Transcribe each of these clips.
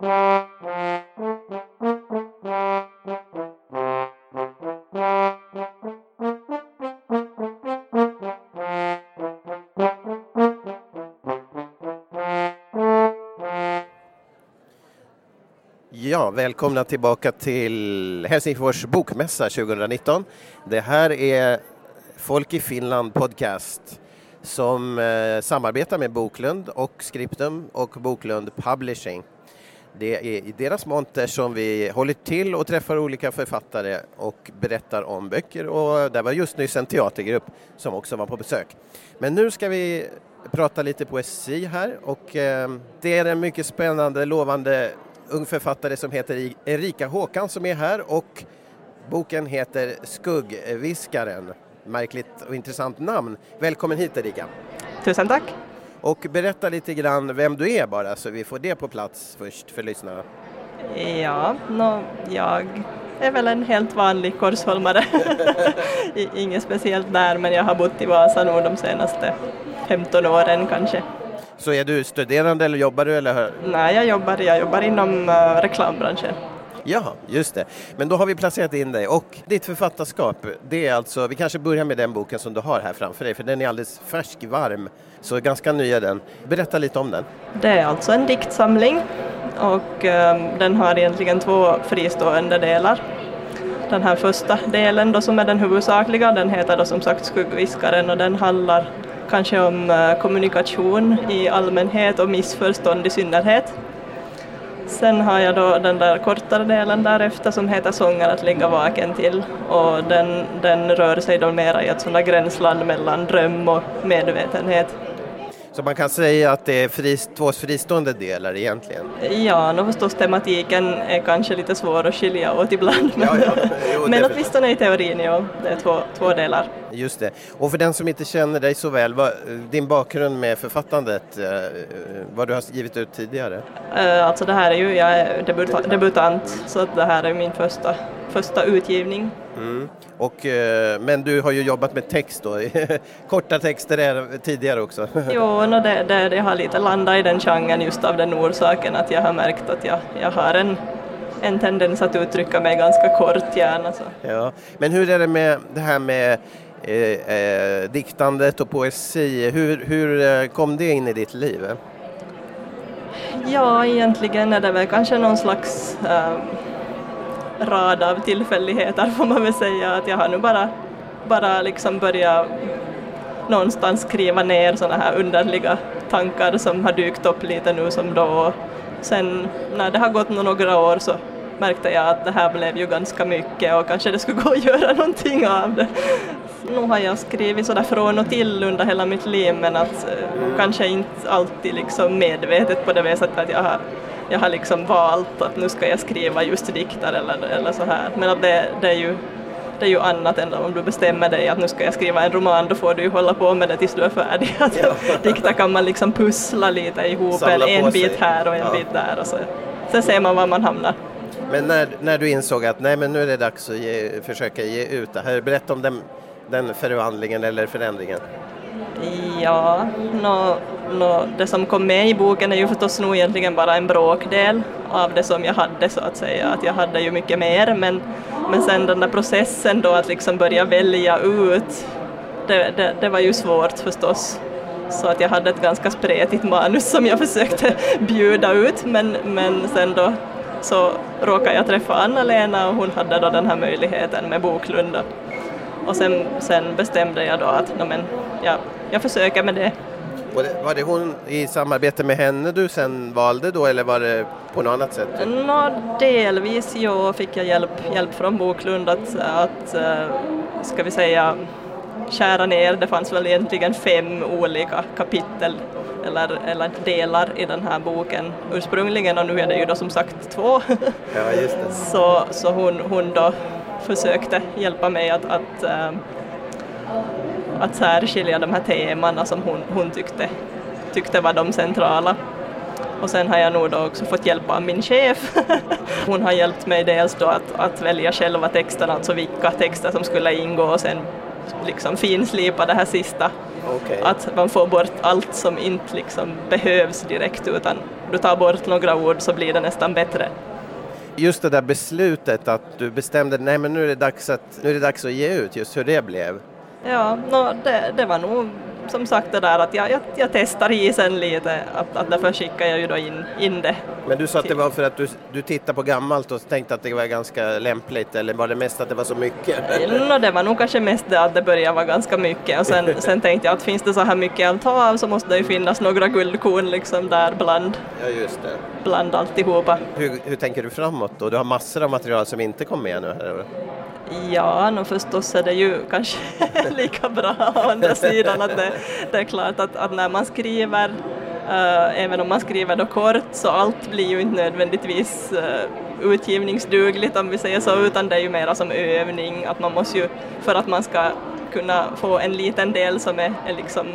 Ja, välkomna tillbaka till Helsingfors bokmässa 2019. Det här är Folk i Finland podcast som eh, samarbetar med Boklund och Skriptum och Boklund Publishing. Det är i deras monter som vi håller till och träffar olika författare och berättar om böcker och där var just nyss en teatergrupp som också var på besök. Men nu ska vi prata lite poesi här och eh, det är en mycket spännande, lovande ung författare som heter e-, Erika Håkan som är här och boken heter Skuggviskaren. Märkligt och intressant namn. Välkommen hit Erika. Tusen tack. Och berätta lite grann vem du är bara så vi får det på plats först för lyssnarna. Ja, no, jag är väl en helt vanlig korsholmare. Inget speciellt där men jag har bott i Vasa nog de senaste 15 åren kanske. Så är du studerande eller jobbar du? Eller? Nej, jag jobbar, jag jobbar inom uh, reklambranschen. Ja, just det. Men då har vi placerat in dig och ditt författarskap, det är alltså, vi kanske börjar med den boken som du har här framför dig, för den är alldeles färsk, varm, så ganska ny är den. Berätta lite om den. Det är alltså en diktsamling och ehm, den har egentligen två fristående delar. Den här första delen då som är den huvudsakliga, den heter då som sagt Skuggviskaren och den handlar kanske om eh, kommunikation i allmänhet och missförstånd i synnerhet. Sen har jag då den där kortare delen därefter som heter Sånger att ligga vaken till och den, den rör sig då mera i ett sådant gränsland mellan dröm och medvetenhet. Så man kan säga att det är frist, två fristående delar egentligen? Ja, nu förstås tematiken är kanske lite svår att skilja åt ibland. Men, ja, ja. Jo, men åtminstone i teorin, ja, det är två, två delar. Just det. Och för den som inte känner dig så väl, vad, din bakgrund med författandet, eh, vad du har givit ut tidigare? Uh, alltså det här är ju, jag är debutant, debutant så det här är min första, första utgivning. Mm. Och, eh, men du har ju jobbat med text då, korta texter är, tidigare också. jo, no, det, det, det har lite landat i den genren just av den orsaken att jag har märkt att jag, jag har en, en tendens att uttrycka mig ganska kort gärna. Så. Ja. Men hur är det med det här med eh, eh, diktandet och poesi, hur, hur eh, kom det in i ditt liv? Ja, egentligen är det väl kanske någon slags eh, rad av tillfälligheter får man väl säga att jag har nu bara, bara liksom börjat någonstans skriva ner sådana här underliga tankar som har dykt upp lite nu som då. Sen när det har gått några år så märkte jag att det här blev ju ganska mycket och kanske det skulle gå att göra någonting av det. Nu har jag skrivit sådär från och till under hela mitt liv men att eh, kanske inte alltid liksom medvetet på det viset att jag har jag har liksom valt att nu ska jag skriva just dikter eller, eller så här. Men att det, det, är ju, det är ju annat än om du bestämmer dig att nu ska jag skriva en roman, då får du ju hålla på med det tills du är färdig. Att ja. Dikter kan man liksom pussla lite ihop, en, en bit här och en ja. bit där och så. Sen ser man var man hamnar. Men när, när du insåg att nej men nu är det dags att ge, försöka ge ut det här, berätta om den, den förvandlingen eller förändringen. Ja, no, no, det som kom med i boken är ju förstås nog egentligen bara en bråkdel av det som jag hade så att säga, att jag hade ju mycket mer men, men sen den där processen då att liksom börja välja ut, det, det, det var ju svårt förstås. Så att jag hade ett ganska spretigt manus som jag försökte bjuda ut men, men sen då så råkade jag träffa Anna-Lena och hon hade då den här möjligheten med Boklund och sen, sen bestämde jag då att no, men, ja, jag försöker med det. Var det hon i samarbete med henne du sen valde då eller var det på något annat sätt? Nå, delvis ja, fick jag hjälp, hjälp från Boklund att, att eh, ska vi säga skära ner, det fanns väl egentligen fem olika kapitel eller, eller delar i den här boken ursprungligen och nu är det ju då som sagt två. Ja, just det. så så hon, hon då försökte hjälpa mig att, att, äh, att särskilja de här temana som hon, hon tyckte, tyckte var de centrala. Och sen har jag nog då också fått hjälp av min chef. Hon har hjälpt mig dels då att, att välja själva texterna, alltså vilka texter som skulle ingå och sen liksom finslipa det här sista. Okej. Att man får bort allt som inte liksom behövs direkt utan du tar bort några ord så blir det nästan bättre. Just det där beslutet att du bestämde, nej men nu är det dags att, nu är det dags att ge ut, just hur det blev. Ja, no, det, det var nog som sagt det där att jag, jag, jag testar isen lite, att, att därför skickar jag ju då in, in det. Men du sa att det var för att du, du tittade på gammalt och tänkte att det var ganska lämpligt eller var det mest att det var så mycket? No, det var nog kanske mest det att det började vara ganska mycket och sen, sen tänkte jag att finns det så här mycket att ta av så måste det ju finnas några guldkorn liksom där bland, Ja just det. bland alltihopa. Hur, hur tänker du framåt då? Du har massor av material som inte kom med nu här. Ja, no, förstås är det ju kanske lika bra å andra sidan att det, det är klart att, att när man skriver, eh, även om man skriver då kort, så allt blir ju inte nödvändigtvis uh, utgivningsdugligt om vi säger så, utan det är ju mera som övning, att man måste ju, för att man ska kunna få en liten del som är, är liksom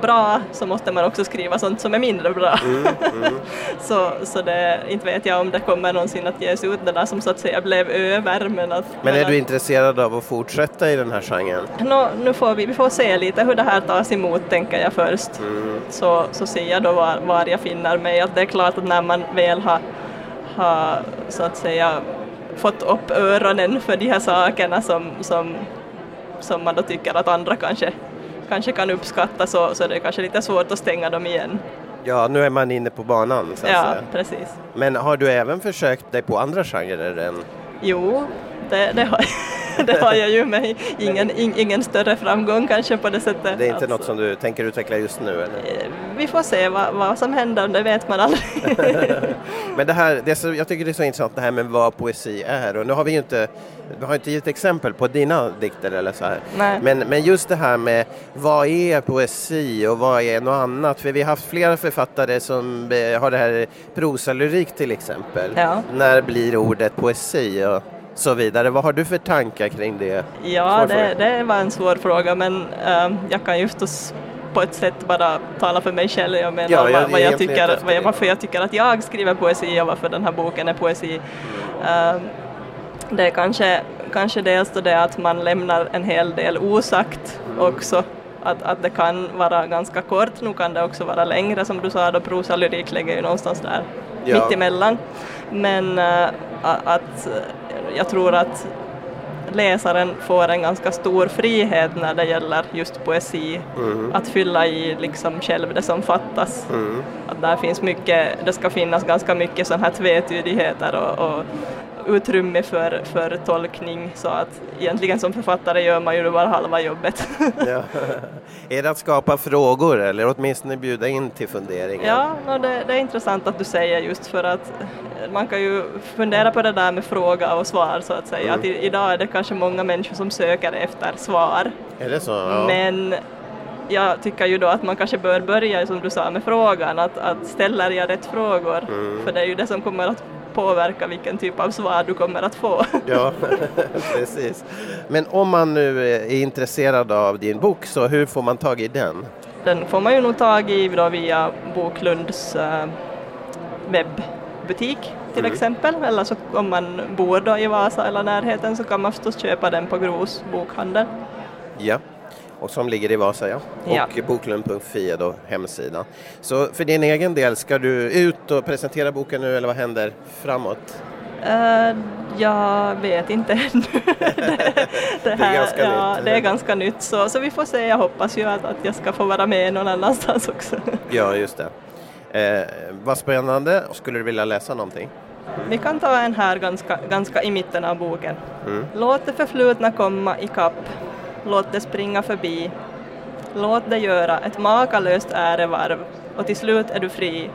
bra så måste man också skriva sånt som är mindre bra. så så det, inte vet jag om det kommer någonsin att ges ut det där som så att säga blev över. Men, att, Men är att- du intresserad av att fortsätta i den här genren? Nå, nu får vi, vi får se lite hur det här tas emot tänker jag först. Så, så ser jag då var, var jag finner mig. Att det är klart att när man väl har, har så att säga fått upp öronen för de här sakerna som, som, som man då tycker att andra kanske, kanske kan uppskatta så, så det är kanske lite svårt att stänga dem igen. Ja, nu är man inne på banan så Ja, säga. precis. Men har du även försökt dig på andra genrer än Jo, det, det, har, det har jag ju med ingen, in, ingen större framgång kanske på det sättet. Det är inte Alltså, något som du tänker utveckla just nu? Eller? eh, Vi får se vad, vad som händer, det vet man aldrig. Men det här, det så, jag tycker det är så intressant det här med vad poesi är och nu har vi ju inte, vi har inte gett exempel på dina dikter eller så här. Nej. Men, men just det här med vad är poesi och vad är något annat? För vi har haft flera författare som eh, har det här prosalyrik till exempel. Ja. När blir ordet poesi och så vidare. Vad har du för tankar kring det? Ja, det, det var en svår fråga men ehm, jag kan ju förstås på ett sätt bara tala för mig själv. Jag menar Ja, jag- vad, jag tycker, vad jag, varför jag tycker att jag skriver poesi och varför den här boken är poesi. Ehm, det är kanske, kanske dels då det att man lämnar en hel del osagt också. Att, att det kan vara ganska kort, nu kan det också vara längre som du sa då prosalyrik ligger ju någonstans där Ja. mitt emellan. Men a- att jag tror att läsaren får en ganska stor frihet när det gäller just poesi, att fylla i liksom själv det som fattas. Att där finns mycket, det ska finnas ganska mycket sån här tvetydigheter och, och utrymme för, för tolkning så att egentligen som författare gör man ju bara halva jobbet. Ja. är det att skapa frågor eller åtminstone bjuda in till funderingar? Ja, no, det, det är intressant att du säger just för att man kan ju fundera på det där med fråga och svar så att säga. Att i, idag är det kanske många människor som söker efter svar. Är det så? Ja. Men jag tycker ju då att man kanske bör börja som du sa med frågan, att, att ställer jag rätt frågor? För det är ju det som kommer att påverka vilken typ av svar du kommer att få. Ja, precis. Men om man nu är intresserad av din bok, så hur får man tag i den? Den får man ju nog tag i då via Boklunds eh, webbutik till exempel, eller så om man bor då i Vasa eller närheten så kan man förstås köpa den på Gros bokhandel. Ja, och som ligger i Vasa, ja. Och boklund.fi är då hemsidan. Så för din egen del, ska du ut och presentera boken nu eller vad händer framåt? Eh, jag vet inte ännu. det, det, här, ganska ja, nytt. det är ganska nytt så, så vi får se. Jag hoppas ju att, att jag ska få vara med någon annanstans också. Ja, just det. Eh, vad spännande. Skulle du vilja läsa någonting? Vi kan ta en här ganska, ganska i mitten av boken. Mm. Låt det förflutna komma i kapp. Låt det springa förbi. Låt det göra ett makalöst ärevarv och till slut är du fri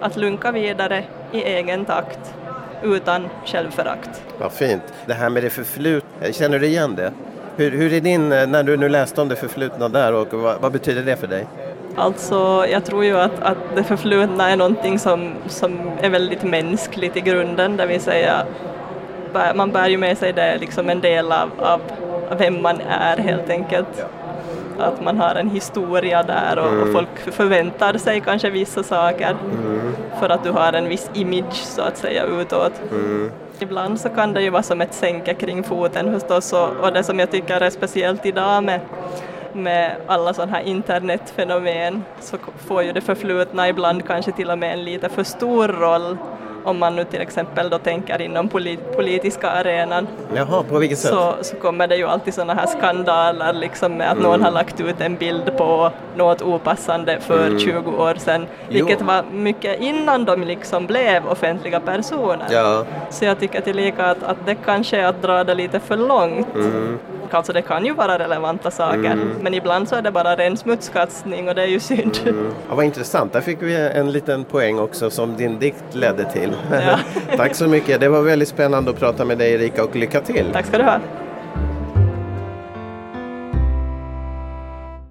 att lunka vidare i egen takt utan självförakt. Vad fint. Det här med det förflutna, känner du igen det? Hur, hur är din, eh, när du nu läste om det förflutna där och vad, vad betyder det för dig? Alltså, jag tror ju att, att det förflutna är någonting som, som är väldigt mänskligt i grunden, det vill säga man bär ju med sig det liksom en del av, av vem man är helt enkelt. att man har en historia där och, och folk förväntar sig kanske vissa saker för att du har en viss image så att säga utåt. Ibland så kan det ju vara som ett sänke kring foten förstås och, och det som jag tycker är speciellt idag med, med alla sådana här internetfenomen så får ju det förflutna ibland kanske till och med en lite för stor roll om man nu till exempel då tänker inom polit politiska arenan. Jaha, på vilket sätt? Så, så kommer det ju alltid sådana här skandaler liksom med att någon har lagt ut en bild på något opassande för 20 år sedan, vilket Jo. var mycket innan de liksom blev offentliga personer. Ja, Så jag tycker tillika att, att det kanske är att dra det lite för långt. Alltså det kan ju vara relevanta saker, men ibland så är det bara ren smutskastning och det är ju synd. ja vad intressant. Där fick vi en liten poäng också som din dikt ledde till. Ja. Tack så mycket. Det var väldigt spännande att prata med dig Erika och lycka till. Tack ska du ha.